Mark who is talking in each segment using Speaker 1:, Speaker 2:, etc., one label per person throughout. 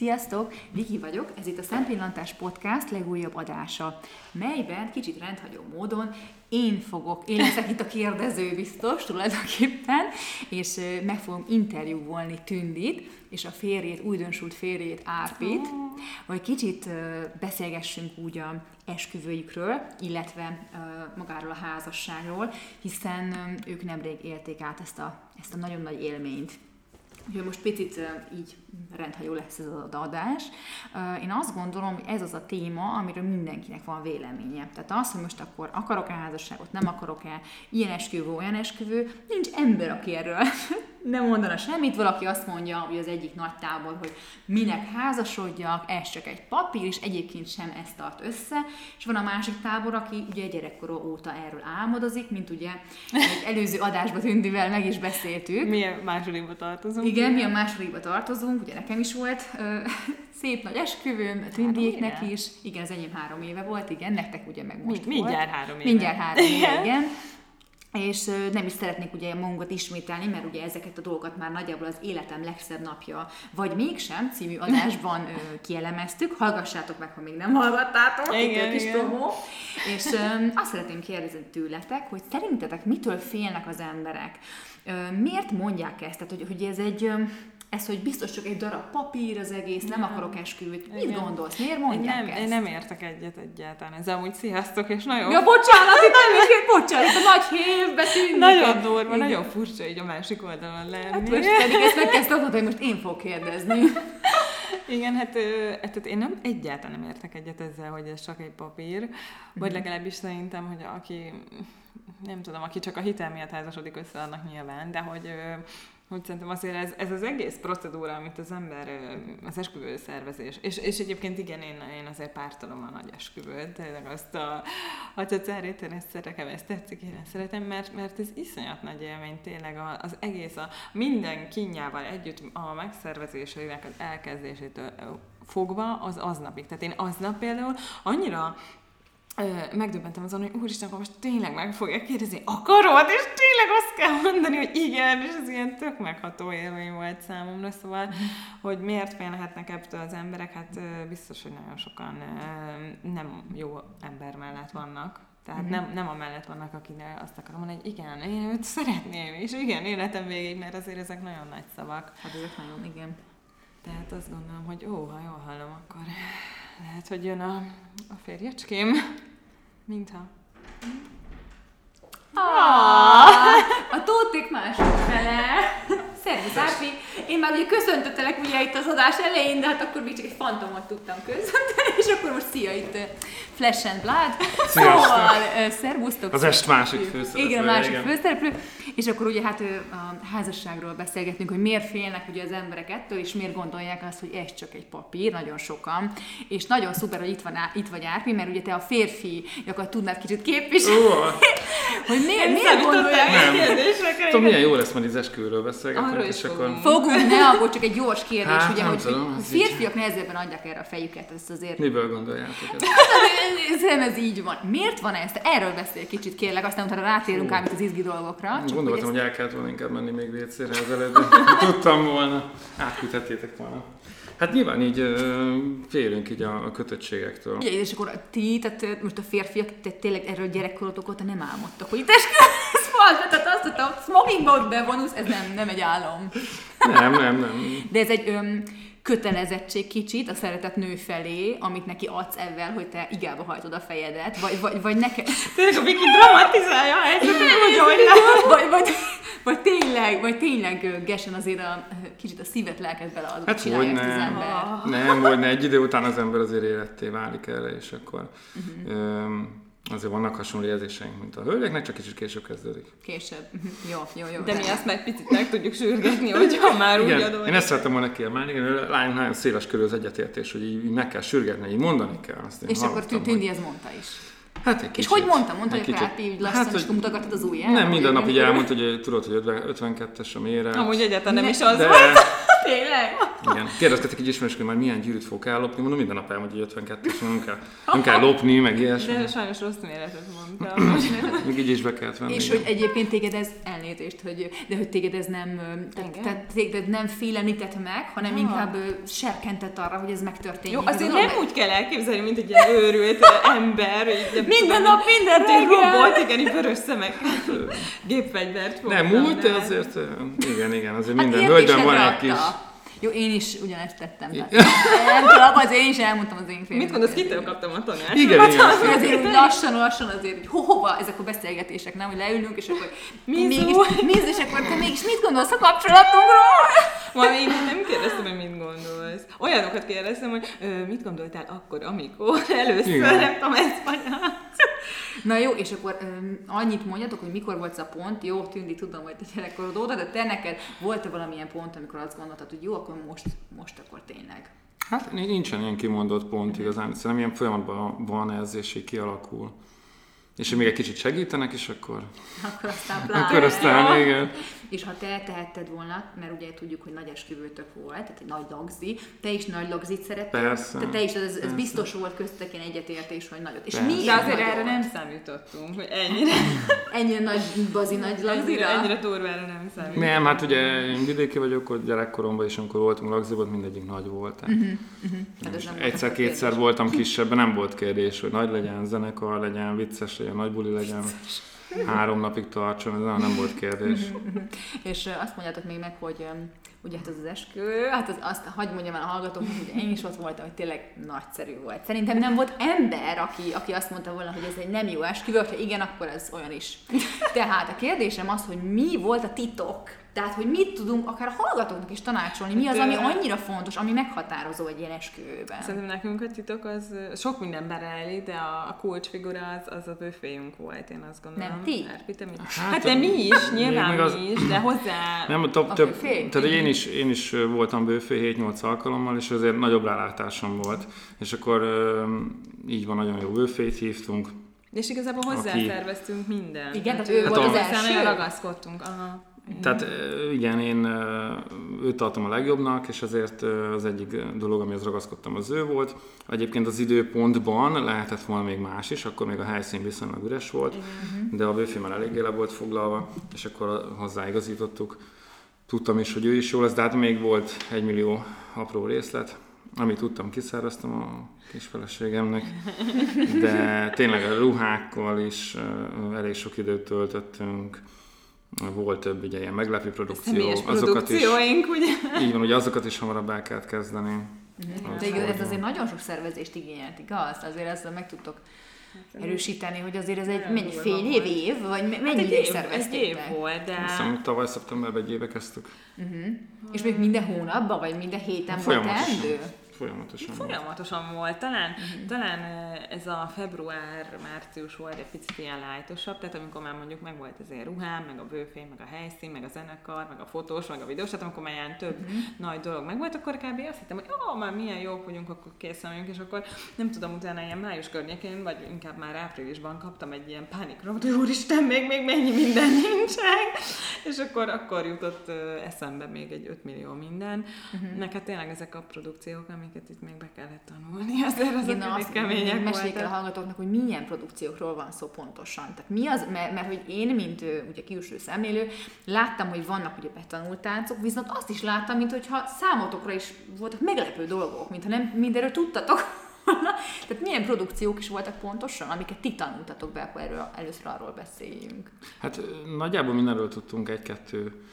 Speaker 1: Sziasztok! Viki vagyok, ez itt a Szempillantás Podcast legújabb adása, melyben kicsit rendhagyó módon én fogok, én leszek itt a kérdező biztos tulajdonképpen, és meg fogom interjúvolni Tündit, és a férjét, újdonsult férjét Árpit, hogy kicsit beszélgessünk úgy a esküvőjükről, illetve magáról a házasságról, hiszen ők nemrég élték át ezt a, ezt a nagyon nagy élményt. Úgyhogy most picit így rendhagyó lesz ez az adás. Én azt gondolom, hogy ez az a téma, amiről mindenkinek van véleménye. Tehát az, hogy most akkor akarok-e házasságot, nem akarok-e, ilyen esküvő, olyan esküvő, nincs ember, aki erről nem mondana semmit, valaki azt mondja, hogy az egyik nagy tábor, hogy minek házasodjak, ez csak egy papír, és egyébként sem ezt tart össze, és van a másik tábor, aki ugye gyerekkora óta erről álmodozik, mint ugye egy előző adásban Tündivel meg is beszéltük.
Speaker 2: Milyen másodikba tartozunk.
Speaker 1: Igen, mi a másodikba tartozunk, ugye nekem is volt ö, szép nagy esküvőm, Tündiéknek is. Igen, az enyém három éve volt, igen, nektek ugye meg most
Speaker 2: Mi, mindjárt
Speaker 1: volt.
Speaker 2: három éve.
Speaker 1: Mindjárt három éve, igen és nem is szeretnék ugye magunkat ismételni, mert ugye ezeket a dolgokat már nagyjából az életem legszebb napja, vagy mégsem című adásban kielemeztük, hallgassátok meg, ha még nem hallgattátok, igen, itt kis igen. promó. És azt szeretném kérdezni tőletek, hogy szerintetek mitől félnek az emberek? Miért mondják ezt? Tehát, hogy, hogy ez egy ez, hogy biztos csak egy darab papír az egész, nem, nem akarok esküvőt. Mit Igen. gondolsz? Miért mondják
Speaker 2: én
Speaker 1: nem,
Speaker 2: ezt? Én nem értek egyet egyáltalán. Ez amúgy sziasztok, és nagyon...
Speaker 1: Ja, bocsánat, itt nem bocsánat, a nagy hévbe tűnik.
Speaker 2: Nagyon durva, Igen. nagyon furcsa így a másik oldalon lenni.
Speaker 1: Hát most pedig ezt megkezdtem, hogy most én fog kérdezni.
Speaker 2: Igen, hát, hát én nem egyáltalán nem értek egyet ezzel, hogy ez csak egy papír, vagy mhm. legalábbis szerintem, hogy aki, nem tudom, aki csak a hitel miatt házasodik össze, annak nyilván, de hogy hogy szerintem azért ez, ez az egész procedúra, amit az ember, az esküvő szervezés, és, és egyébként igen, én, én azért pártolom a nagy esküvőt, tényleg azt a atyacárét, én ezt szeretem, ezt tetszik, én ezt szeretem, mert, mert ez iszonyat nagy élmény tényleg az egész, a minden kínjával együtt a megszervezéseinek az elkezdésétől fogva az aznapig. Tehát én aznap például annyira megdöbbentem azon, hogy úristen, akkor most tényleg meg fogja kérdezni, akarod? És tényleg azt kell mondani, hogy igen, és ez ilyen tök megható élmény volt számomra, szóval, hogy miért félhetnek ebből az emberek, hát biztos, hogy nagyon sokan nem jó ember mellett vannak, tehát mm-hmm. nem, nem a mellett vannak, akiknek azt akarom mondani, hogy igen, én őt szeretném, és igen, életem végig, mert azért ezek nagyon nagy szavak.
Speaker 1: Hát ezek nagyon, igen.
Speaker 2: Tehát azt gondolom, hogy ó, ha jól hallom, akkor lehet, hogy jön a, a férjecském. Mintha.
Speaker 1: Ah, a tóték másodfele. Szervusz, Árpi! Én már ugye köszöntöttelek ugye itt az adás elején, de hát akkor még csak egy fantomot tudtam köszönteni, és akkor most szia itt Flash and Blood. Szóval, szervusztok!
Speaker 3: Az est másik főszereplő.
Speaker 1: Igen, a másik igen. főszereplő. És akkor ugye hát a házasságról beszélgetünk, hogy miért félnek ugye az emberek ettől, és miért gondolják azt, hogy ez csak egy papír, nagyon sokan. És nagyon szuper, hogy itt, van, itt vagy Árpi, mert ugye te a férfi, akkor tudnád kicsit képviselni. hogy miért, miért gondolják
Speaker 3: Nem. Tudom, milyen jó lesz majd az esküvőről beszélgetni.
Speaker 1: És akkor... Fogunk, ne, akkor csak egy gyors kérdés, hát, ugye, hogy tudom, férfiak így... nehezebben adják erre a fejüket, ezt azért.
Speaker 3: Miből gondoljátok
Speaker 1: ezt? Hát, ez így van. Miért van ez? Erről beszél kicsit kérlek, aztán utána rátérünk ám az izgi dolgokra.
Speaker 3: Csak Gondoltam, hogy, ezt... hogy el kellett volna inkább menni még vécére az előtt, tudtam volna, átküldhettétek volna. Hát nyilván így uh, félünk így a, a kötöttségektől.
Speaker 1: Ugye, és akkor ti, tehát most a férfiak, tehát tényleg erről gyerekkorotok óta nem álmodtak, hogy itt fal, tehát azt smokingba ott bevonulsz, ez nem, nem egy álom.
Speaker 3: Nem, nem, nem.
Speaker 1: De ez egy öm, kötelezettség kicsit a szeretett nő felé, amit neki adsz ezzel, hogy te igába hajtod a fejedet, vagy, vagy, vagy neked...
Speaker 2: Tényleg a Viki dramatizálja a helyzetet, hogy
Speaker 1: vagy, vagy, vagy, tényleg, vagy tényleg Gesen azért a, kicsit a szívet, lelket bele az, hát hogy nem. az ember.
Speaker 3: Nem, hogy ne, egy idő után az ember azért életté válik erre, és akkor uh-huh. öm, Azért vannak hasonló érzéseink, mint a hölgyeknek, csak kicsit később kezdődik.
Speaker 1: Később. jó, jó, jó.
Speaker 2: De mi ezt meg picit meg tudjuk sürgetni, hogyha már
Speaker 3: igen, úgy
Speaker 2: adom.
Speaker 3: Én ezt szerettem volna kiemelni, igen, a lányunk nagyon széles körül az egyetértés, hogy így meg kell sürgetni, így mondani kell. Azt
Speaker 1: és akkor Tündi ez mondta is.
Speaker 3: Hát egy kicsit.
Speaker 1: És hogy mondta? Mondta, hogy Kárpi így lassan hát, és mutogattad az ujját?
Speaker 3: Nem, minden nap így elmondta, hogy tudod, hogy 52-es a mére.
Speaker 2: Amúgy egyáltalán nem, is az volt. Tényleg?
Speaker 3: Igen. Kérdezkedtek egy ismerős, hogy már milyen gyűrűt fogok ellopni, mondom, minden nap elmondja, hogy 52 és nem kell, nem kell lopni, meg ilyesmi.
Speaker 2: De sajnos rossz méretet mondtam.
Speaker 3: Még így is be kellett venni.
Speaker 1: És
Speaker 3: igen.
Speaker 1: hogy egyébként téged ez elnézést, hogy, de hogy téged ez nem, tehát, tehát téged nem félemlített meg, hanem
Speaker 2: Ah.
Speaker 1: inkább serkentett arra, hogy ez megtörténjék.
Speaker 2: Jó, azért nem úgy kell elképzelni, mint egy ilyen őrült ember.
Speaker 1: Minden nap, minden reggel.
Speaker 2: robot, igen, így vörös szemekkel. Gépfegyvert fogtam.
Speaker 3: Nem de
Speaker 2: de-
Speaker 3: azért, igen, igen, azért
Speaker 1: Hát
Speaker 3: minden hölgyben van egy kis...
Speaker 1: Jó, én is ugyanezt tettem. Tehát. Nem tudom, az én is elmondtam az én
Speaker 2: Mit gondolsz, kitől kaptam a tanácsot?
Speaker 3: Igen, igen.
Speaker 1: Azért úgy lassan, lassan azért, hogy ho, hova ezek a beszélgetések, nem, hogy leülünk, és akkor mégis, Mizu, és akkor te mégis mit gondolsz a kapcsolatunkról?
Speaker 2: Ma én nem kérdeztem, hogy mit gondolsz. Olyanokat kérdeztem, hogy ö, mit gondoltál akkor, amikor először,
Speaker 3: Igen.
Speaker 2: nem tudom, ezt anyát.
Speaker 1: Na jó, és akkor um, annyit mondjatok, hogy mikor volt ez a pont. Jó, Tündi, tudom, hogy te gyerekkorod óta, de te neked volt-e valamilyen pont, amikor azt gondoltad, hogy jó, akkor most, most akkor tényleg.
Speaker 3: Hát nincsen ilyen kimondott pont igazán, szerintem ilyen folyamatban van ez, és így kialakul. És még egy kicsit segítenek, és akkor,
Speaker 1: Akkor aztán pláne.
Speaker 3: akkor aztán igen.
Speaker 1: És ha te tehetted volna, mert ugye tudjuk, hogy nagy esküvőtök volt, tehát egy nagy lagzi, te is nagy lagzit szerettél.
Speaker 3: Persze,
Speaker 1: Te, te is, ez, ez biztos volt köztetek ilyen egyetértés, hogy nagyot. És
Speaker 3: Persze.
Speaker 1: miért
Speaker 2: De azért erre nem számítottunk, hogy ennyire,
Speaker 1: Ennyire nagy bazi nagy
Speaker 2: ennyire,
Speaker 1: lagzira?
Speaker 2: ennyire durvára nem számítottunk.
Speaker 3: Nem, hát ugye én vidéki vagyok, hogy gyerekkoromban is, amikor voltunk lagziban, mindegyik nagy volt. Tehát
Speaker 1: Hát ez nem volt
Speaker 3: Egyszer-kétszer voltam kisebben, nem volt kérdés, hogy nagy legyen, zenekar legyen, vicces legyen, nagy buli legyen, három napig tartson, ez nem, volt kérdés.
Speaker 1: És azt mondjátok még meg, hogy ugye hát az az eskü, hát az, azt hagyd mondjam el a hallgatóknak, hogy én is ott voltam, hogy tényleg nagyszerű volt. Szerintem nem volt ember, aki, aki azt mondta volna, hogy ez egy nem jó esküvő, ha igen, akkor ez olyan is. Tehát a kérdésem az, hogy mi volt a titok? Tehát, hogy mit tudunk akár a hallgatóknak is tanácsolni, mi az, ami annyira fontos, ami meghatározó egy ilyen esküvőben.
Speaker 2: Szerintem nekünk a titok az sok mindenben rejlik, de a, a kulcsfigura az, az a bőféjünk volt, én azt gondolom.
Speaker 1: Nem ti?
Speaker 2: Erpi, te mit?
Speaker 3: Hát,
Speaker 2: Hát, de mi is, nyilván
Speaker 3: még az-
Speaker 2: mi is, de hozzá...
Speaker 3: Nem, több,
Speaker 1: A
Speaker 3: több, tehát én is, én is voltam bőfé 7-8 alkalommal, és azért nagyobb rálátásom volt. És akkor így van, nagyon jó bőfét hívtunk.
Speaker 2: És igazából hozzászerveztünk mindent.
Speaker 1: Igen,
Speaker 2: Hát,
Speaker 1: tehát ő
Speaker 2: ő
Speaker 3: volt az
Speaker 2: aztán
Speaker 1: első?
Speaker 2: ragaszkodtunk. Aha.
Speaker 3: Tehát igen, én őt tartom a legjobbnak, és ezért ö, az egyik dolog, amihez ragaszkodtam, az ő volt. Egyébként az időpontban lehetett volna még más is, akkor még a helyszín viszonylag üres volt, de a bőfé már eléggé le volt foglalva, és akkor hozzáigazítottuk. Tudtam is, hogy ő is jó lesz, de hát még volt egy millió apró részlet, amit tudtam, kiszerveztem a kis feleségemnek, de tényleg a ruhákkal is elég sok időt töltöttünk, volt több ugye ilyen meglepő produkció,
Speaker 2: Személyes
Speaker 3: azokat is,
Speaker 2: produkcióink, ugye?
Speaker 3: így van, ugye azokat is hamarabb el kellett kezdeni.
Speaker 1: Mhm. De igaz, ez azért nagyon sok szervezést igényelt, igaz? Azért ezzel meg tudtok erősíteni, hogy azért ez egy mennyi fél év, év, vagy me-
Speaker 2: Hát
Speaker 1: mennyi
Speaker 2: egy év, egy év volt, de...
Speaker 3: Azt hiszem, tavaly szeptemberben egy éve kezdtük.
Speaker 1: És még minden hónapban, vagy minden héten volt teendő?
Speaker 3: Folyamatosan. volt.
Speaker 2: Folyamatosan volt. Talán, talán eh, ez a február-március volt egy picit ilyen lájtosabb, tehát amikor már mondjuk meg volt az én ruhám, meg a bőfény, meg a helyszín, meg a zenekar, meg a fotós, meg a videós, tehát amikor már ilyen több nagy dolog meg volt, akkor kb. azt hittem, hogy ó, már milyen jók vagyunk, akkor készen vagyunk, és akkor nem tudom, utána ilyen május környékén, vagy inkább már áprilisban kaptam egy ilyen pánikra, hogy úristen, még, még mennyi minden nincsen, és akkor, akkor jutott ö, eszembe még egy 5 millió minden. Uh-huh. Meg hát tényleg ezek a produkciók, amiket itt még be kellett tanulni, azért azok
Speaker 1: Igen, azt
Speaker 2: kemények
Speaker 1: meséljék el a hallgatóknak, hogy milyen produkciókról van szó pontosan. Tehát mi az, mert, mert hogy én, mint ugye külső szemlélő, láttam, hogy vannak ugye betanult táncok, viszont azt is láttam, mint hogyha számotokra is voltak meglepő dolgok, mintha nem mindenről tudtatok. Tehát milyen produkciók is voltak pontosan, amiket ti tanultatok be, akkor erről, először arról beszéljünk.
Speaker 3: Hát nagyjából mindenről tudtunk egy-kettő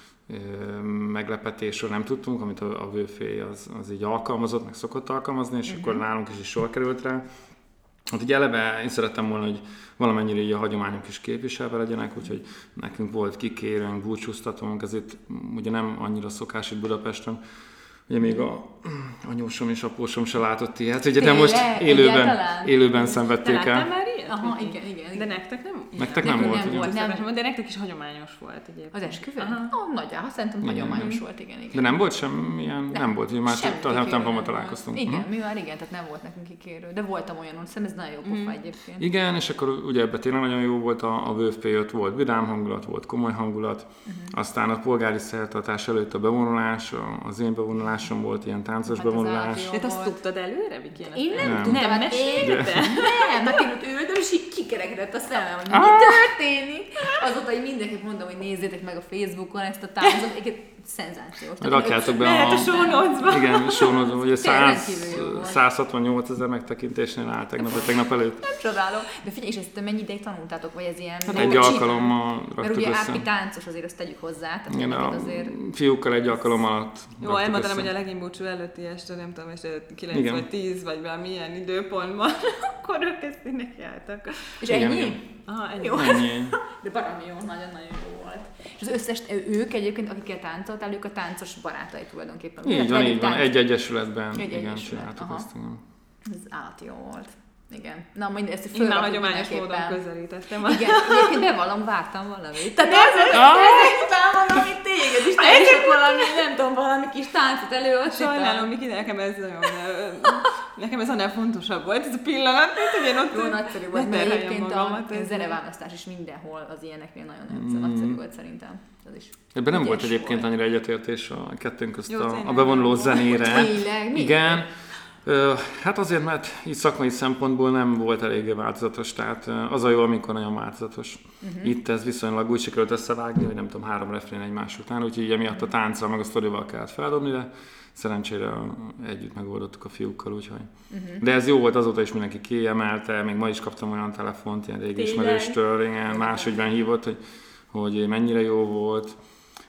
Speaker 3: meglepetésről nem tudtunk, amit a, a vőfé az, az így alkalmazott, meg szokott alkalmazni, és akkor nálunk is, is sor került rá. Hát ugye eleve én szerettem volna, hogy valamennyire így a hagyományok is képviselve legyenek, úgyhogy nekünk volt kikérőnk, búcsúztatónk, ez itt ugye nem annyira szokás itt Budapesten, Ugye még a anyósom és apósom se látott ilyet, ugye de most
Speaker 1: Tényleg?
Speaker 3: élőben, élőben szenvedték el.
Speaker 2: már
Speaker 1: aha,
Speaker 2: Viki.
Speaker 1: igen, igen,
Speaker 2: De
Speaker 1: igen.
Speaker 2: nektek nem?
Speaker 3: Nektek
Speaker 1: nem
Speaker 3: Nem
Speaker 1: volt, nem volt, nem.
Speaker 2: de nektek is hagyományos volt egyébként.
Speaker 1: Az esküvő?
Speaker 2: Aha.
Speaker 1: Ah, nagyjából, szerintem
Speaker 3: Igen,
Speaker 1: hagyományos
Speaker 3: igen.
Speaker 1: volt, igen, igen.
Speaker 3: De nem volt semmilyen, nem, nem volt, hogy már templomban
Speaker 1: nem
Speaker 3: találkoztunk.
Speaker 1: Igen,
Speaker 3: Mhm.
Speaker 1: mi már igen, tehát nem volt nekünk kikérő, de voltam olyan, szerintem ez nagyon jó pofa egyébként.
Speaker 3: Igen, és akkor ugye ebben tényleg nagyon jó volt a, a WFP 5, volt vidám hangulat, volt komoly hangulat,
Speaker 1: Mhm.
Speaker 3: aztán a polgári szertartás előtt a bevonulás, az én bevonulásom volt ilyen táncos
Speaker 1: Hát az
Speaker 3: bevonulás.
Speaker 2: Hát azt tudtad előre, Viki? Én
Speaker 1: nem,
Speaker 3: Nem.
Speaker 1: tudtam,
Speaker 2: Nem
Speaker 1: hát én
Speaker 2: mesélte?
Speaker 1: nem, hát én ott ültem, és így kikerekedett a szemem, hogy mi
Speaker 3: Ah!
Speaker 1: történik. Azóta így mindenki mondom, hogy nézzétek meg a Facebookon ezt a táncot, egyébként szenzációs.
Speaker 3: Rakjátok be
Speaker 2: Lehet
Speaker 3: a...
Speaker 2: a show notes-ba.
Speaker 3: Igen, sónodom, ugye
Speaker 1: Tényleg
Speaker 3: 100,
Speaker 1: rendkívül jó volt.
Speaker 3: 168 ezer megtekintésnél áll tegnap, vagy tegnap előtt.
Speaker 1: Nem csodálom. De figyelj, és ezt mennyi ideig tanultátok, vagy ez ilyen...
Speaker 3: Hát egy
Speaker 1: csinál?
Speaker 3: alkalommal
Speaker 1: Mert ugye
Speaker 3: össze.
Speaker 1: Ápi táncos, azért azt tegyük hozzá, tehát
Speaker 3: Igen, a
Speaker 1: azért...
Speaker 3: fiúkkal egy alkalom alatt
Speaker 2: Jó, elmondanám, hogy a legimbúcsú előtti este, nem tudom, este 9
Speaker 3: Igen.
Speaker 2: vagy 10, vagy valamilyen időpontban, akkor ők ezt neki álltak.
Speaker 1: És
Speaker 3: Igen,
Speaker 1: ennyi?
Speaker 3: igen.
Speaker 2: Aha, ennyi.
Speaker 1: Jó.
Speaker 3: Ennyi.
Speaker 1: De baromi jó, nagyon-nagyon jó volt. És az összes, ők egyébként, akikkel táncoltál, ők a táncos barátai tulajdonképpen.
Speaker 3: Így van,
Speaker 1: Velük
Speaker 3: így van. Egy egyesületben.
Speaker 1: Egy
Speaker 3: igen,
Speaker 1: egyesület,
Speaker 3: csináltuk
Speaker 1: aha.
Speaker 3: azt, igen.
Speaker 1: Ez állati jó volt. Igen. Na, majd ezt
Speaker 2: Én már hagyományos módon közelítettem.
Speaker 1: Igen, egyébként bevallom, vártam valamit. Tehát ezek, ezek után valami téged is, te is valami, nem tudom, valami kis táncot előadtál.
Speaker 2: Sajnálom, Miki, nekem ez nagyon, nekem ez annál fontosabb volt, ez a pillanat, mint hogy én ott
Speaker 1: Jó, nagyszerű volt, mert egyébként a
Speaker 2: ez-
Speaker 1: zeneválasztás is mindenhol az ilyeneknél nagyon nagyszerű volt szerintem. Az is.
Speaker 3: Ebben nem volt egyébként
Speaker 1: volt.
Speaker 3: annyira egyetértés a kettőnk közt
Speaker 2: Jó,
Speaker 3: a, a bevonuló zenére.
Speaker 1: Tényleg?
Speaker 3: Igen. Hát azért, mert így szakmai szempontból nem volt eléggé változatos, tehát az a jó, amikor nagyon változatos. Uh-huh. Itt ez viszonylag úgy sikerült összevágni, hogy nem tudom, három refrén egymás után, úgyhogy emiatt a tánccal meg a sztorival kellett feldobni, de szerencsére együtt megoldottuk a fiúkkal, úgyhogy. Uh-huh. De ez jó volt, azóta is mindenki kiemelte, még ma is kaptam olyan telefont, ilyen régi ismerőstől, igen, máshogyben hívott, hogy, hogy mennyire jó volt.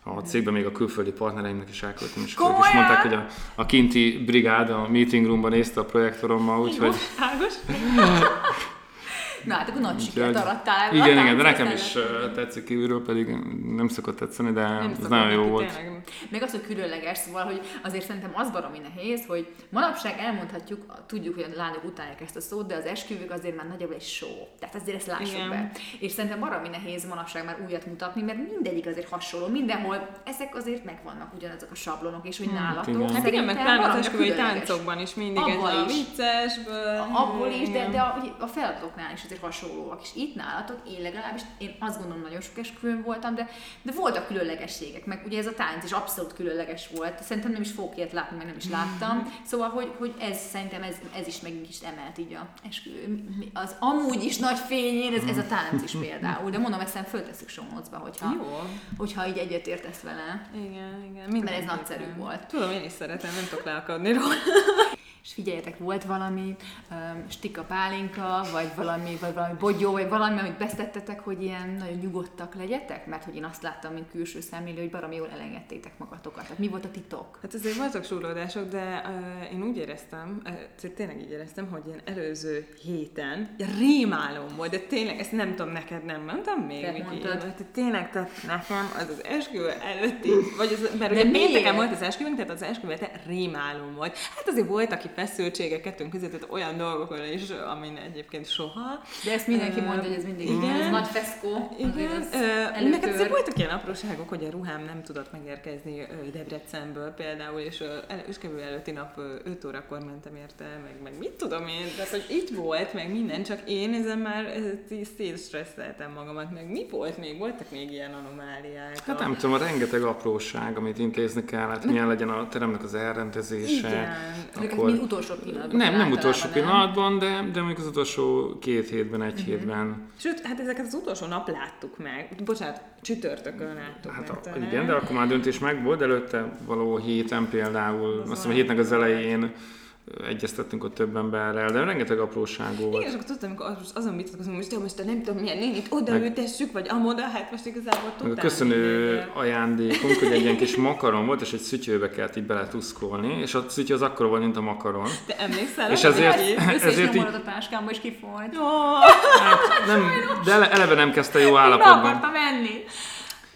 Speaker 3: A cégben még a külföldi partnereimnek is elküldtem, és ők is mondták, hogy a, a kinti brigád a meeting roomban nézte a projektorommal, úgyhogy?
Speaker 1: Na, hát akkor nagy sikert arattál
Speaker 3: igen, igen, de nekem is ö, tetszik kívülről, pedig nem szokott tetszeni, de
Speaker 2: Nem
Speaker 3: ez nagyon jó volt.
Speaker 2: tényleg.
Speaker 1: Meg az, hogy különleges, szóval, hogy azért szerintem az baromi nehéz, hogy manapság elmondhatjuk, tudjuk, hogy a lányok utálják ezt a szót, de az esküvők azért már nagyobb egy show. Tehát azért ezt lássuk
Speaker 2: Igen.
Speaker 1: be. És szerintem baromi nehéz manapság már újat mutatni, mert mindegyik azért hasonló. Mindenhol ezek azért megvannak ugyanazok a sablonok, és hogy nálatok.
Speaker 3: igen.
Speaker 2: Hát igen, meg pláne az esküvői táncokban is mindig ez
Speaker 1: Abban
Speaker 2: a viccesből.
Speaker 1: Abból is, de, de a, a feladatoknál is azért hasonlóak. És itt nálatok, én legalábbis, én azt gondolom, nagyon sok esküvőn voltam, de, de voltak különlegességek, meg ugye ez a tánc is abszolút különleges volt. Szerintem nem is fogok ilyet látni, meg nem is láttam. Szóval, hogy, hogy ez szerintem ez, ez is megint is emelt így a esküvő. Az amúgy is nagy fényén, ez, ez a tánc is például. De mondom, ezt föltesszük notes-ba, hogyha,
Speaker 2: Jó.
Speaker 1: hogyha így egyetértesz vele.
Speaker 2: Igen, igen.
Speaker 1: Mert ez nagyszerű volt.
Speaker 2: Tudom, én is szeretem, nem tudok leakadni róla.
Speaker 1: És figyeljetek, volt valami um, stika pálinka, vagy valami, vagy valami bogyó, vagy valami, amit besztettetek, hogy ilyen nagyon nyugodtak legyetek? Mert hogy én azt láttam, mint külső szemlélő, hogy baromi jól elengedtétek magatokat. Tehát mi volt a titok?
Speaker 2: Hát azért voltak súrlódások, de uh, én úgy éreztem, uh, tényleg így éreztem, hogy ilyen előző héten rémálom volt, de tényleg, ezt nem tudom, neked nem mondtam még,
Speaker 1: Te
Speaker 2: Miki. De tényleg, tehát nekem az az esküvő előtti, vagy az, mert
Speaker 1: De
Speaker 2: ugye pénteken volt az esküvőnk, tehát az esküvő rémálom volt. Hát azért voltak ki feszültségek kettőnk között, tehát olyan dolgokon is, amin egyébként soha.
Speaker 1: De ezt mindenki mondja, hogy ez mindig
Speaker 2: igen.
Speaker 1: ez nagy feszkó.
Speaker 2: Igen,
Speaker 1: azért ez
Speaker 2: ö,
Speaker 1: előtör.
Speaker 2: neked azért voltak ilyen apróságok, hogy a ruhám nem tudott megérkezni Debrecenből például, és esküvő előtti nap 5 órakor mentem érte, meg, meg mit tudom én, tehát hogy itt volt, meg minden, csak én ezen már szétstresszeltem magamat, meg mi volt még? Voltak még ilyen anomáliák?
Speaker 3: Hát nem tudom, a rengeteg apróság, amit intézni kell, hát milyen legyen a teremnek az elrendezése.
Speaker 2: Igen.
Speaker 1: Ezek
Speaker 3: akkor-
Speaker 1: utolsó pillanatban.
Speaker 3: Nem, nem utolsó pillanatban, de, de mondjuk az utolsó két hétben, egy hétben.
Speaker 2: Sőt, hát ezeket az utolsó nap láttuk meg. Bocsánat, csütörtökön láttuk
Speaker 3: Hát
Speaker 2: meg. talán.
Speaker 3: igen, de akkor már döntés meg volt, előtte való héten például, azt hiszem a hétnek az elején egyeztettünk ott több emberrel, de rengeteg apróság
Speaker 2: Igen,
Speaker 3: volt.
Speaker 2: és akkor tudtam, amikor az- azon vitatkozunk, most, de most a nem tudom milyen nénit oda
Speaker 3: Meg-
Speaker 2: ültessük, vagy amoda, hát most igazából tudtam.
Speaker 3: a köszönő ajándékunk, hogy egy ilyen kis makaron volt, és egy szütyőbe kellett így beletuszkolni, és a szütyő az akkora volt, mint a makaron.
Speaker 2: Te emlékszel?
Speaker 3: És ezért- Ezért így-
Speaker 1: a táskámba, és kifolyt.
Speaker 2: Ó,
Speaker 3: Hát nem, de ele- eleve nem kezdte jó állapotban.
Speaker 1: akartam enni.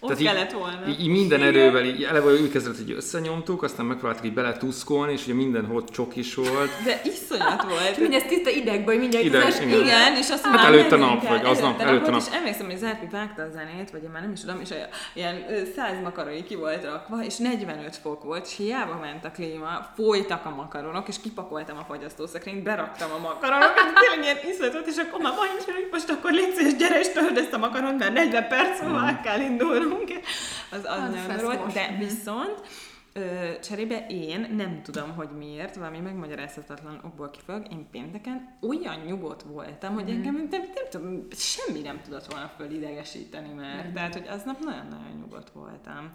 Speaker 2: Ott kellett volna.
Speaker 3: Így, így minden
Speaker 2: Igen.
Speaker 3: erővel, így eleve úgy kezdett, hogy összenyomtuk, aztán megpróbáltuk így beletuszkolni, és ugye minden ott csokis volt.
Speaker 2: De iszonyat volt.
Speaker 1: És mindez tiszta idegbe, hogy mindjárt
Speaker 3: Ideg, igen.
Speaker 2: Igen, és azt
Speaker 3: Hát előtte nap, vagy aznap,
Speaker 2: előtte
Speaker 3: előtte
Speaker 2: nap.
Speaker 3: nap.
Speaker 2: És emlékszem, hogy Zárpi vágta a zenét, vagy én már nem is tudom, és olyan- ilyen ö, 100 makaronyi ki volt rakva, és 45 fok volt, és hiába ment a klíma, folytak a makaronok, és kipakoltam a fagyasztószekrényt, beraktam a makaronokat, tényleg ilyen iszonyat volt, és akkor már hogy most akkor légy szíves, gyere és töld ezt a makaront, mert 40 perc múlva el kell indulnunk. Az, az
Speaker 1: Az feszmos.
Speaker 2: volt, de
Speaker 1: Mhm.
Speaker 2: viszont Ö, cserébe én nem tudom, hogy miért, valami megmagyarázhatatlan okból kifog, én pénteken olyan nyugodt voltam, hogy engem nem, nem, nem tudom, semmi nem tudott volna fölidegesíteni, mert tehát, hogy aznap nagyon-nagyon nyugodt voltam.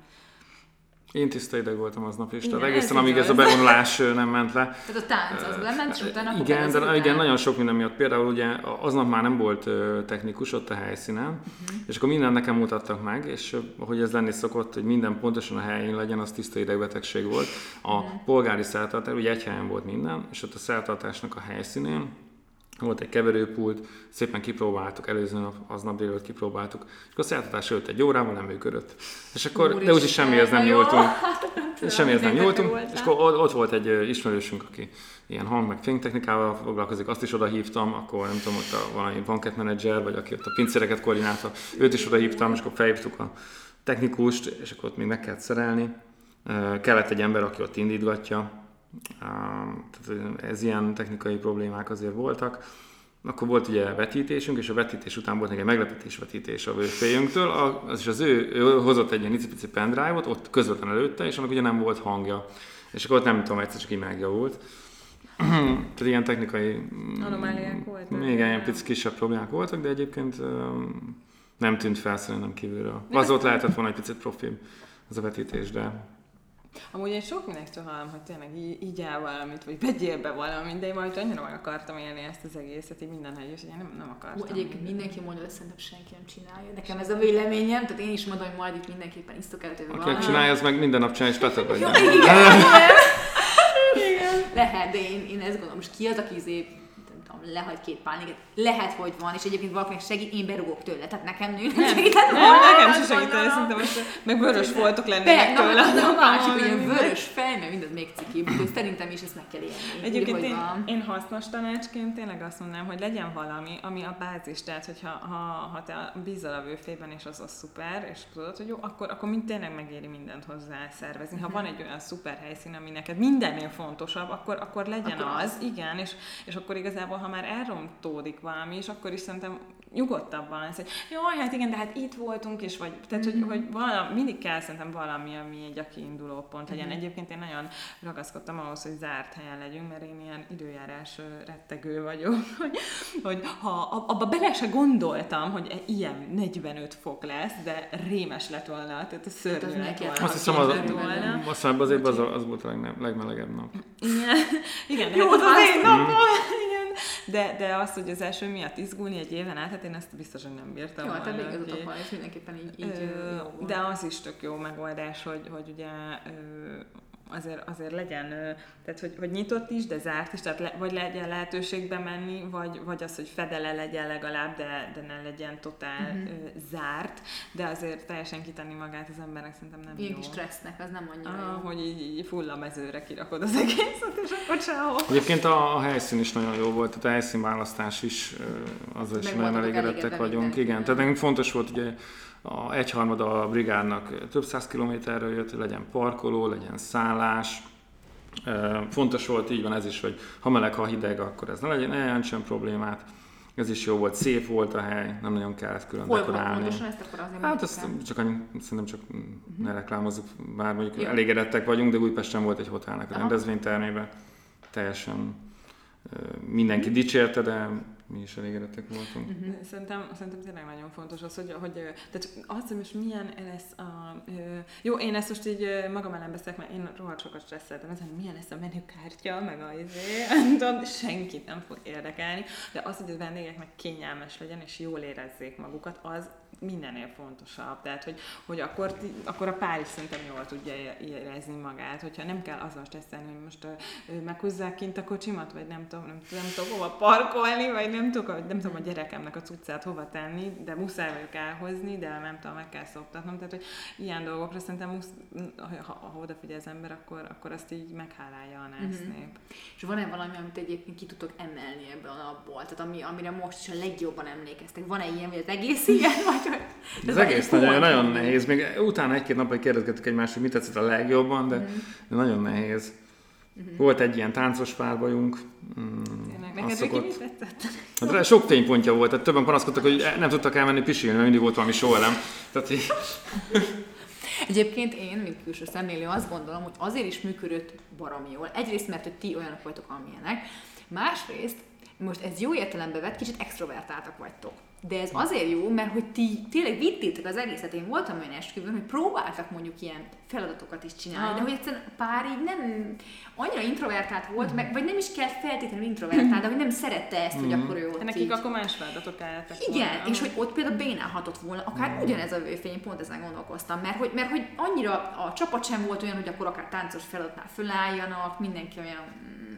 Speaker 3: Én tiszta ideg voltam aznap is, tehát egészen
Speaker 2: ez
Speaker 3: amíg ez a bevonulás nem ment le.
Speaker 1: Tehát a tánc az lement, és utána
Speaker 3: Igen, de igen, nagyon sok minden miatt. Például ugye aznap már nem volt technikus ott a helyszínen,
Speaker 1: Mhm.
Speaker 3: és akkor mindent nekem mutattak meg, és ö, ahogy ez lenni szokott, hogy minden pontosan a helyén legyen, az tiszta idegbetegség volt. A
Speaker 1: Mhm.
Speaker 3: polgári szertartás, ugye egy helyen volt minden, és ott a szertartásnak a helyszínén volt egy keverőpult, szépen kipróbáltuk, előző nap, aznap délőtt kipróbáltuk, és akkor a szertartás előtt egy órával nem működött. És akkor, de úgyis
Speaker 1: Úristen,
Speaker 3: semmihez nem nyúltunk. Semmihez nem nyúltunk, és akkor ott, volt egy ismerősünk, aki ilyen hang meg fénytechnikával foglalkozik, azt is oda hívtam, akkor nem tudom, ott a valami banket menedzser, vagy aki ott a pincéreket koordinálta, őt is oda hívtam, és akkor felhívtuk a technikust, és akkor ott még meg kellett szerelni. Kellett egy ember, aki ott indítgatja, tehát ez ilyen technikai problémák azért voltak. Akkor volt ugye vetítésünk, és a vetítés után volt egy meglepetés vetítés a vőfélyünktől, A- az is az ő, ő hozott egy ilyen icipici pendrive-ot, ott közvetlen előtte, és annak ugye nem volt hangja. És akkor ott nem tudom, egyszer csak így megjavult. Tehát ilyen technikai... mm,
Speaker 2: Anomáliák voltak.
Speaker 3: Igen, ilyen pici kisebb problémák voltak, de egyébként öm, nem tűnt fel szerintem kívülről. Az ott
Speaker 2: ezt-
Speaker 3: lehetett volna egy picit profibb az a vetítés, de
Speaker 2: Amúgy én sok mindenktől hallom, hogy tényleg így, így áll valamit, vagy vegyél be valamit, de én majd annyira meg akartam élni ezt az egészet, így minden helyes, hogy én nem, nem akartam.
Speaker 1: Hú, egyébként mindenki mondja, de szerintem senki nem csinálja. Nekem ez a véleményem, tehát én is mondom, hogy majd itt mindenképpen isztok előtt
Speaker 3: aki
Speaker 1: valamit.
Speaker 3: csinálja, az meg minden nap csinálja, és betagadja.
Speaker 1: Lehet, de én, én ezt gondolom, most ki az, aki izé, lehagy két pálinkát. Lehet, hogy van, és egyébként valakinek segít, én berugok tőle, tehát nekem nő.
Speaker 2: Nem, nem, nekem se segítene, szinte most meg vörös voltok lennének
Speaker 1: Be,
Speaker 2: tőle.
Speaker 1: na, a másik, hogy
Speaker 2: Nem,
Speaker 1: ilyen vörös fej, mert mindez még cikibb, szerintem is ezt meg kell élni.
Speaker 2: Egyébként én, én hasznos tanácsként tényleg azt mondanám, hogy legyen valami, ami a bázis, tehát hogyha ha, ha te bízol a vőfében, és az az szuper, és tudod, hogy jó, akkor, akkor mind tényleg megéri mindent hozzá szervezni. Ha van egy olyan szuper helyszín, ami neked mindennél fontosabb, akkor, akkor legyen
Speaker 1: Akkor
Speaker 2: az, igen, és, és akkor igazából, ha már elrontódik valami, és akkor is szerintem nyugodtabban lesz, hogy jaj, hát igen, de hát itt voltunk, és vagy, tehát, hogy, hogy valami, mindig kell szerintem valami, ami egy a kiinduló pont legyen. Egyébként én nagyon ragaszkodtam ahhoz, hogy zárt helyen legyünk, mert én ilyen időjárás rettegő vagyok, hogy, hogy ha ab- abba bele se gondoltam, hogy e- ilyen 45 fok lesz, de rémes lett volna, tehát a szörnyű
Speaker 1: az
Speaker 2: lett volna.
Speaker 3: Azt
Speaker 2: ha
Speaker 3: hiszem, az,
Speaker 2: volna.
Speaker 3: azt hiszem, az, az, az volt a legne- legmelegebb nap.
Speaker 2: Igen, igen
Speaker 1: Jó,
Speaker 2: hát az
Speaker 1: az
Speaker 2: én napom, igen. De, de az, hogy az első miatt izgulni egy éven át, hát én ezt biztos, hogy nem bírtam
Speaker 1: Jó, tehát
Speaker 2: ki.
Speaker 1: igazatok van, és mindenképpen így, így
Speaker 2: Ö,
Speaker 1: ö, jó volt.
Speaker 2: De az is tök jó megoldás, hogy, hogy ugye ö, azért, azért legyen, tehát hogy, hogy nyitott is, de zárt is, tehát le, vagy legyen lehetőség bemenni, vagy, vagy az, hogy fedele legyen legalább, de, de ne legyen totál uh-huh. zárt, de azért teljesen kitenni magát az embernek szerintem nem
Speaker 1: Ilyen
Speaker 2: jó.
Speaker 1: kis stressznek, az nem annyira
Speaker 2: Ah,
Speaker 1: jó.
Speaker 2: hogy így, így full a mezőre kirakod az egészet, és akkor sehol.
Speaker 3: Egyébként a, a helyszín is nagyon jó volt, tehát a helyszínválasztás is, azzal is nagyon elégedettek vagyunk. Igen, tehát nekünk fontos volt ugye a egyharmada a brigádnak több száz kilométerről jött, legyen parkoló, legyen szállás. Fontos volt, így van ez is, hogy ha meleg, ha hideg, akkor ez ne legyen, ne jelentsen problémát. Ez is jó volt, szép volt a hely, nem nagyon kellett külön
Speaker 1: Hol
Speaker 3: dekorálni.
Speaker 1: pontosan ezt akkor azért
Speaker 3: Hát ezt csak annyi, szerintem csak ne reklámozzuk, bár mondjuk
Speaker 1: Jó.
Speaker 3: elégedettek vagyunk, de Újpesten volt egy hotelnek a rendezvénytermében. Teljesen mindenki dicsérte, de mi is elégedettek voltunk.
Speaker 1: Mhm.
Speaker 2: Szerintem, szerintem tényleg nagyon fontos az, hogy, hogy tehát az, hogy most milyen lesz a... Jó, én ezt most így magam ellen beszélek, mert én rohadt sokat stresszeltem ezen, milyen lesz a menükártya, meg a izé, tudom, senkit nem fog érdekelni, de az, hogy a vendégeknek kényelmes legyen, és jól érezzék magukat, az mindennél fontosabb. Tehát, hogy, hogy akkor, akkor a pár is szerintem jól tudja érezni magát, hogyha nem kell azzal stresszelni, hogy most uh, meghozzák kint a kocsimat, vagy nem tudom, nem, nem tudom hova parkolni, vagy nem tudom, nem tudom a gyerekemnek a cuccát hova tenni, de muszáj vagyok elhozni, de nem tudom, meg kell szoktatnom. Tehát, hogy ilyen dolgokra szerintem, musz, ha, ha odafigyel az ember, akkor, akkor azt így meghálálja a nász uh-huh. nép.
Speaker 1: És van-e valami, amit egyébként ki tudtok emelni ebből a napból? Tehát ami, amire most is a legjobban emlékeztek? Van-e ilyen, vagy az egész ilyen? Vagy,
Speaker 3: az egész nagyon, nagyon nehéz. Még utána egy-két napig kérdezgettük egymást, hogy mit tetszett a legjobban, de, uh-huh. de nagyon nehéz. Uh-huh. Volt egy ilyen táncos párbajunk.
Speaker 2: Mm, Neked szokott...
Speaker 3: Hát sok fénypontja volt, tehát többen panaszkodtak, hogy nem tudtak elmenni pisilni, mert mindig volt valami sóelem. Tehát így...
Speaker 1: Egyébként én, mint külső szemlélő, azt gondolom, hogy azért is működött baromi jól. Egyrészt, mert hogy ti olyanok vagytok, amilyenek. Másrészt, most ez jó értelembe vett, kicsit extrovertáltak vagytok. De ez azért jó, mert hogy ti tényleg vittétek az egészet. Én voltam olyan esküvőn, hogy próbáltak mondjuk ilyen feladatokat is csinálni, ah. de hogy egyszerűen pár így nem annyira introvertált volt, mm. meg, vagy nem is kell feltétlenül introvertált, de hogy nem szerette ezt, mm. hogy akkor ő ott
Speaker 2: Nekik így... akkor más feladatok álltak
Speaker 1: Igen, volna. és hogy ott például bénálhatott volna, akár mm. ugyanez a vőfény, pont ezen gondolkoztam, mert hogy, mert hogy annyira a csapat sem volt olyan, hogy akkor akár táncos feladatnál fölálljanak, mindenki olyan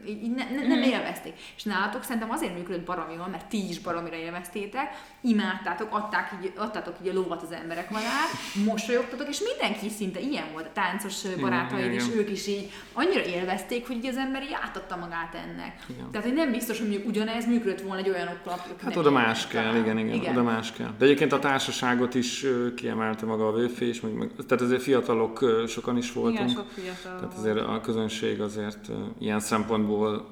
Speaker 1: így, így ne, ne, nem mhm. élvezték. És nálatok szerintem azért működött baromira, mert ti is baromira élveztétek, imádtátok, adták így, adtátok így a lovat az emberek alá, mosolyogtatok, és mindenki szinte ilyen volt, a táncos barátaid is, ők is így annyira élvezték, hogy így az ember így átadta magát ennek. Igen. Tehát, hogy nem biztos, hogy ugyanez működött volna egy olyan akik
Speaker 3: Hát oda más kell, igen, igen, igen, oda más kell. De egyébként a társaságot is kiemelte maga a meg, meg, tehát azért fiatalok sokan is voltunk. Igen,
Speaker 2: sok fiatal
Speaker 3: Tehát azért a közönség azért ilyen szempontból szempontból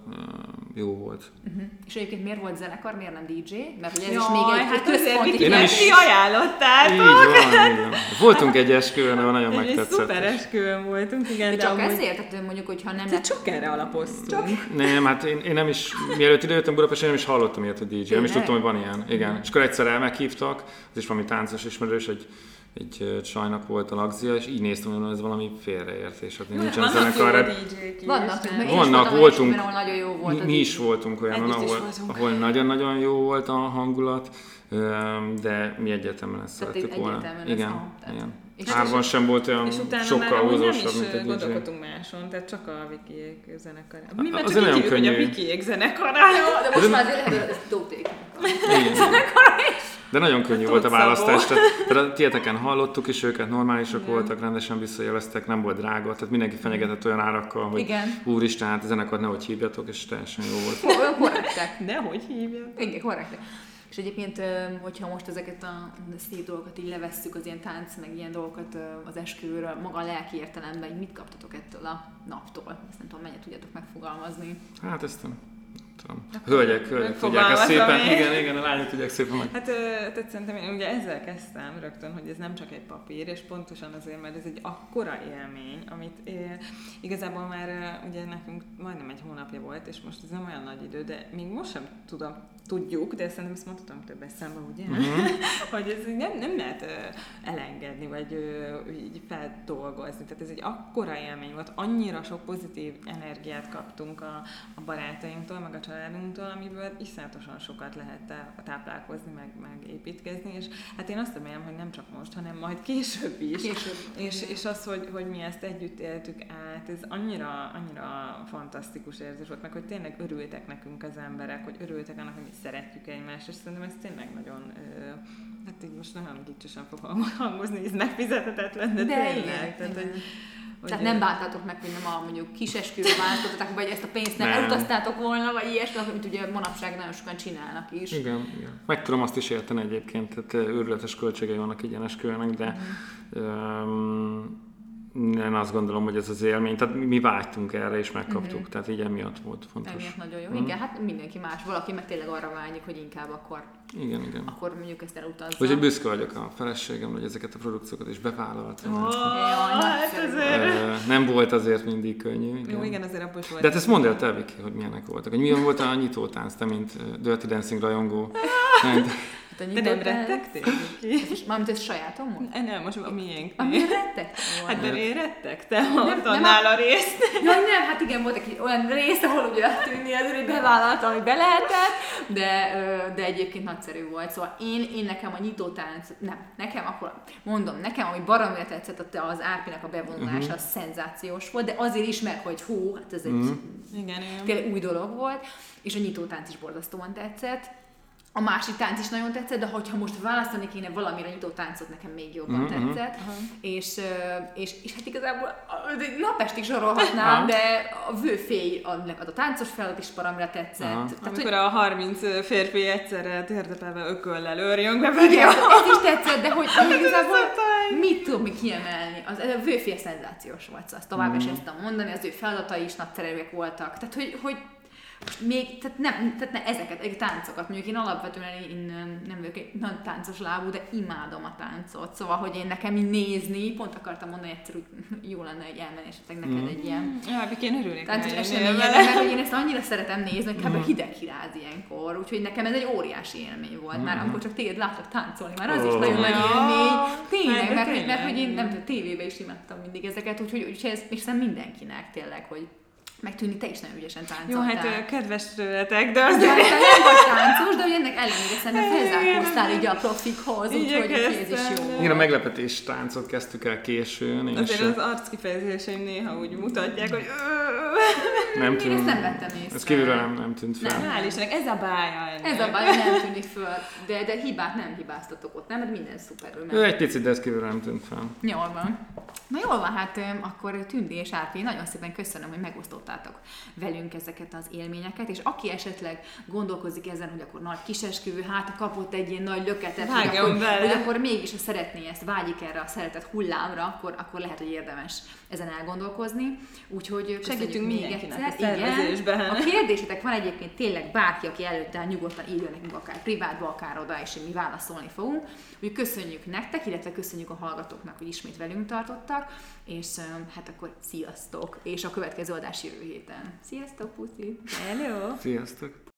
Speaker 3: jó volt.
Speaker 1: Uh-huh. És egyébként miért volt zenekar, miért nem DJ? Mert ugye ez
Speaker 2: Jaj,
Speaker 1: is még egy
Speaker 2: hát központi Én nem is... ajánlottátok. Így
Speaker 3: van, így van. Voltunk egy esküvőn, ahol nagyon megtetszett.
Speaker 2: Egy szuper esküvőn voltunk, igen.
Speaker 1: De, de csak amúgy... ezért, tehát mondjuk, hogyha nem...
Speaker 2: Tehát csak erre alapoztunk. Csak...
Speaker 3: Nem, hát én, én, nem is, mielőtt idejöttem Budapesten, nem is hallottam ilyet, hogy DJ. Nem is tudtam, hogy van ilyen. Igen. És akkor egyszer elmeghívtak, az is valami táncos ismerős, egy egy csajnak volt a lagzia, és így néztem, hogy ez valami félreértés. Hát nincsen zenekar.
Speaker 1: Vannak,
Speaker 3: vannak, vannak voltunk, ahol nagyon jó volt mi, mi is voltunk olyan, ahol, ahol nagyon-nagyon jó volt a hangulat, de mi egyetemen ezt szerettük volna. Igen, igen. És Árban sem volt olyan és sokkal húzósabb, mint egy
Speaker 2: gondolkodtunk máson, tehát csak a Vikiék zenekar. Mi már csak így hogy a Vikiék zenekarája.
Speaker 1: De most már azért lehet, hogy ez Tóték
Speaker 3: de nagyon könnyű volt a választás, tehát, tehát a tieteken hallottuk is őket, normálisak Igen. voltak, rendesen visszajeleztek, nem volt drága, tehát mindenki fenyegetett olyan árakkal, hogy Igen. úristen, hát a zenekart nehogy hívjatok, és teljesen jó volt.
Speaker 1: Olyan korrektek.
Speaker 2: Nehogy hívjatok.
Speaker 1: Igen, korrektek. És egyébként, hogyha most ezeket a szép dolgokat így levesszük, az ilyen tánc, meg ilyen dolgokat az esküvőről, maga a lelki értelemben, mit kaptatok ettől a naptól? Ezt nem tudom, mennyit tudjátok megfogalmazni.
Speaker 3: Hát ezt nem tudom. Hölgyek, hölgyek tudják ezt szépen, én. igen, igen, a lányok tudják szépen meg.
Speaker 2: Hát tehát szerintem én ugye ezzel kezdtem rögtön, hogy ez nem csak egy papír, és pontosan azért, mert ez egy akkora élmény, amit én, igazából már ugye nekünk majdnem egy hónapja volt, és most ez nem olyan nagy idő, de még most sem tudom, tudjuk, de szerintem ezt mondhatom több eszembe, ugye? Mm-hmm. hogy ez nem, nem lehet elengedni, vagy így feldolgozni. Tehát ez egy akkora élmény volt, annyira sok pozitív energiát kaptunk a, a barátainktól, meg a családunktól, amiből iszonyatosan sokat lehet táplálkozni, meg, meg építkezni, és hát én azt remélem, hogy nem csak most, hanem majd később is.
Speaker 1: Később.
Speaker 2: És, és az, hogy, hogy mi ezt együtt éltük át, ez annyira, annyira fantasztikus érzés volt, meg hogy tényleg örültek nekünk az emberek, hogy örültek annak, hogy mi szeretjük egymást, és szerintem ez tényleg nagyon hát így most nem gicsesen fog hangozni, ez megfizethetetlen, de, de tényleg. Igen, tehát, igen. Hogy,
Speaker 1: hogy Tehát nem bántátok meg, hogy nem a mondjuk kis esküvőre választottak, vagy ezt a pénzt nem, nem. elutaztátok volna, vagy ilyesmi, amit ugye manapság nagyon sokan csinálnak is.
Speaker 3: Igen, igen. Meg tudom azt is érteni egyébként, tehát őrületes költségei vannak egy ilyen esküvőnek, de mm. um, én azt gondolom, hogy ez az élmény, tehát mi vágytunk erre, és megkaptuk, uh-huh. tehát így emiatt volt fontos.
Speaker 1: Emiatt nagyon jó. Mm. Igen, hát mindenki más, valaki meg tényleg arra vágyik, hogy inkább akkor,
Speaker 3: igen, igen.
Speaker 1: akkor mondjuk ezt elutazza.
Speaker 3: Hogy büszke vagyok a feleségem, hogy ezeket a produkciókat is bevállalt.
Speaker 2: Oh, hát azért.
Speaker 3: Nem volt azért mindig könnyű.
Speaker 2: Igen. Jó, igen, azért abban is volt.
Speaker 3: De hát ezt mondd el te, Viki, hogy milyenek voltak. Hogy milyen volt a nyitótánc, te, mint Dirty Dancing rajongó.
Speaker 2: a De nem rettegtél?
Speaker 1: Mármint ez sajátom volt?
Speaker 2: Nem, most a miénk.
Speaker 1: A mi rettek?
Speaker 2: Hát de én rettegtem, nem, a részt.
Speaker 1: Ja, nem, hát igen, volt egy olyan rész, ahol ugye tűnni az, hogy bevállaltam, hogy be lehetett, de, de egyébként nagy nagyszerű volt. Szóval én, én nekem a nyitótánc, nem, nekem akkor, mondom, nekem, ami baromira tetszett, az Árpinak a bevonulása, uh-huh. az szenzációs volt, de azért is, mert hogy hú, hát ez egy uh-huh.
Speaker 2: igen,
Speaker 1: új dolog volt, és a nyitótánc is borzasztóan tetszett a másik tánc is nagyon tetszett, de hogyha most választani kéne valamire nyitott nyitó táncot, nekem még jobban mm-hmm. tetszett. Uh-huh. És, és, és hát igazából napestig sorolhatnám, de a vőfély, a, a táncos feladat is paramra tetszett. Uh-huh.
Speaker 2: Tehát, Amikor hogy... a 30 férfi egyszerre térdepelve ököllel őrjön be.
Speaker 1: Igen, ez is tetszett, de hogy, igazából mit tudom kiemelni? Az, a vőfély szenzációs volt, szóval azt tovább mm. is ezt mondani, az ő feladatai is nagyszerűek voltak. Tehát, hogy, hogy még, tehát nem, tehát ne, ezeket, egy táncokat, mondjuk én alapvetően én nem vagyok egy nagyon táncos lábú, de imádom a táncot, szóval, hogy én nekem így nézni, pont akartam mondani egyszer, hogy jó lenne egy elmenni esetleg neked mm. egy ilyen
Speaker 2: ja, én örülnék
Speaker 1: táncos eseményen, mert hogy én ezt annyira szeretem nézni, hogy kb. hideg kiráz ilyenkor, úgyhogy nekem ez egy óriási élmény volt, mm. már amikor csak téged látlak táncolni, már az is oh. nagyon nagy élmény, tényleg, mert, mert, mert, hogy én nem tudom, tévében is imádtam mindig ezeket, úgyhogy, úgyhogy ez, és mindenkinek tényleg, hogy megtűnni, te is nagyon ügyesen táncoltál.
Speaker 2: Jó, hát kedves tőletek, de az...
Speaker 1: Ja, te nem vagy táncos, de hogy ennek ellenére szerintem felzárkóztál így a profikhoz, úgyhogy ez is jó.
Speaker 3: Igen, a meglepetés táncot kezdtük el későn. És
Speaker 2: Azért az arckifejezéseim néha úgy mutatják, hogy
Speaker 3: nem
Speaker 1: Én ezt nem vettem észre.
Speaker 3: Ez kívülről nem, nem tűnt fel.
Speaker 2: Nem, hál' Istennek, ez a bája
Speaker 1: ennek. Ez a bája nem tűnik föl, de, de hibát nem hibáztatok ott, nem? Mert minden szuperül
Speaker 3: Ő egy picit, de ez kívülről nem tűnt fel.
Speaker 1: Jól van. Na jól van, hát akkor Tündi és Árpi, nagyon szépen köszönöm, hogy megosztottátok velünk ezeket az élményeket, és aki esetleg gondolkozik ezen, hogy akkor nagy kisesküvő, hát kapott egy ilyen nagy löketet, hogy akkor, hogy akkor mégis, ha szeretné ezt, vágyik erre a szeretet hullámra, akkor, akkor lehet, hogy érdemes ezen elgondolkozni. Úgyhogy
Speaker 2: segítünk még egyszer. Igen.
Speaker 1: A kérdésetek van egyébként tényleg bárki, aki előtte nyugodtan írjon nekünk akár privátba, akár oda, és mi válaszolni fogunk. Úgyhogy köszönjük nektek, illetve köszönjük a hallgatóknak, hogy ismét velünk tartottak, és hát akkor sziasztok, és a következő adás jövő héten. Sziasztok, puszi!
Speaker 2: Hello!
Speaker 3: Sziasztok!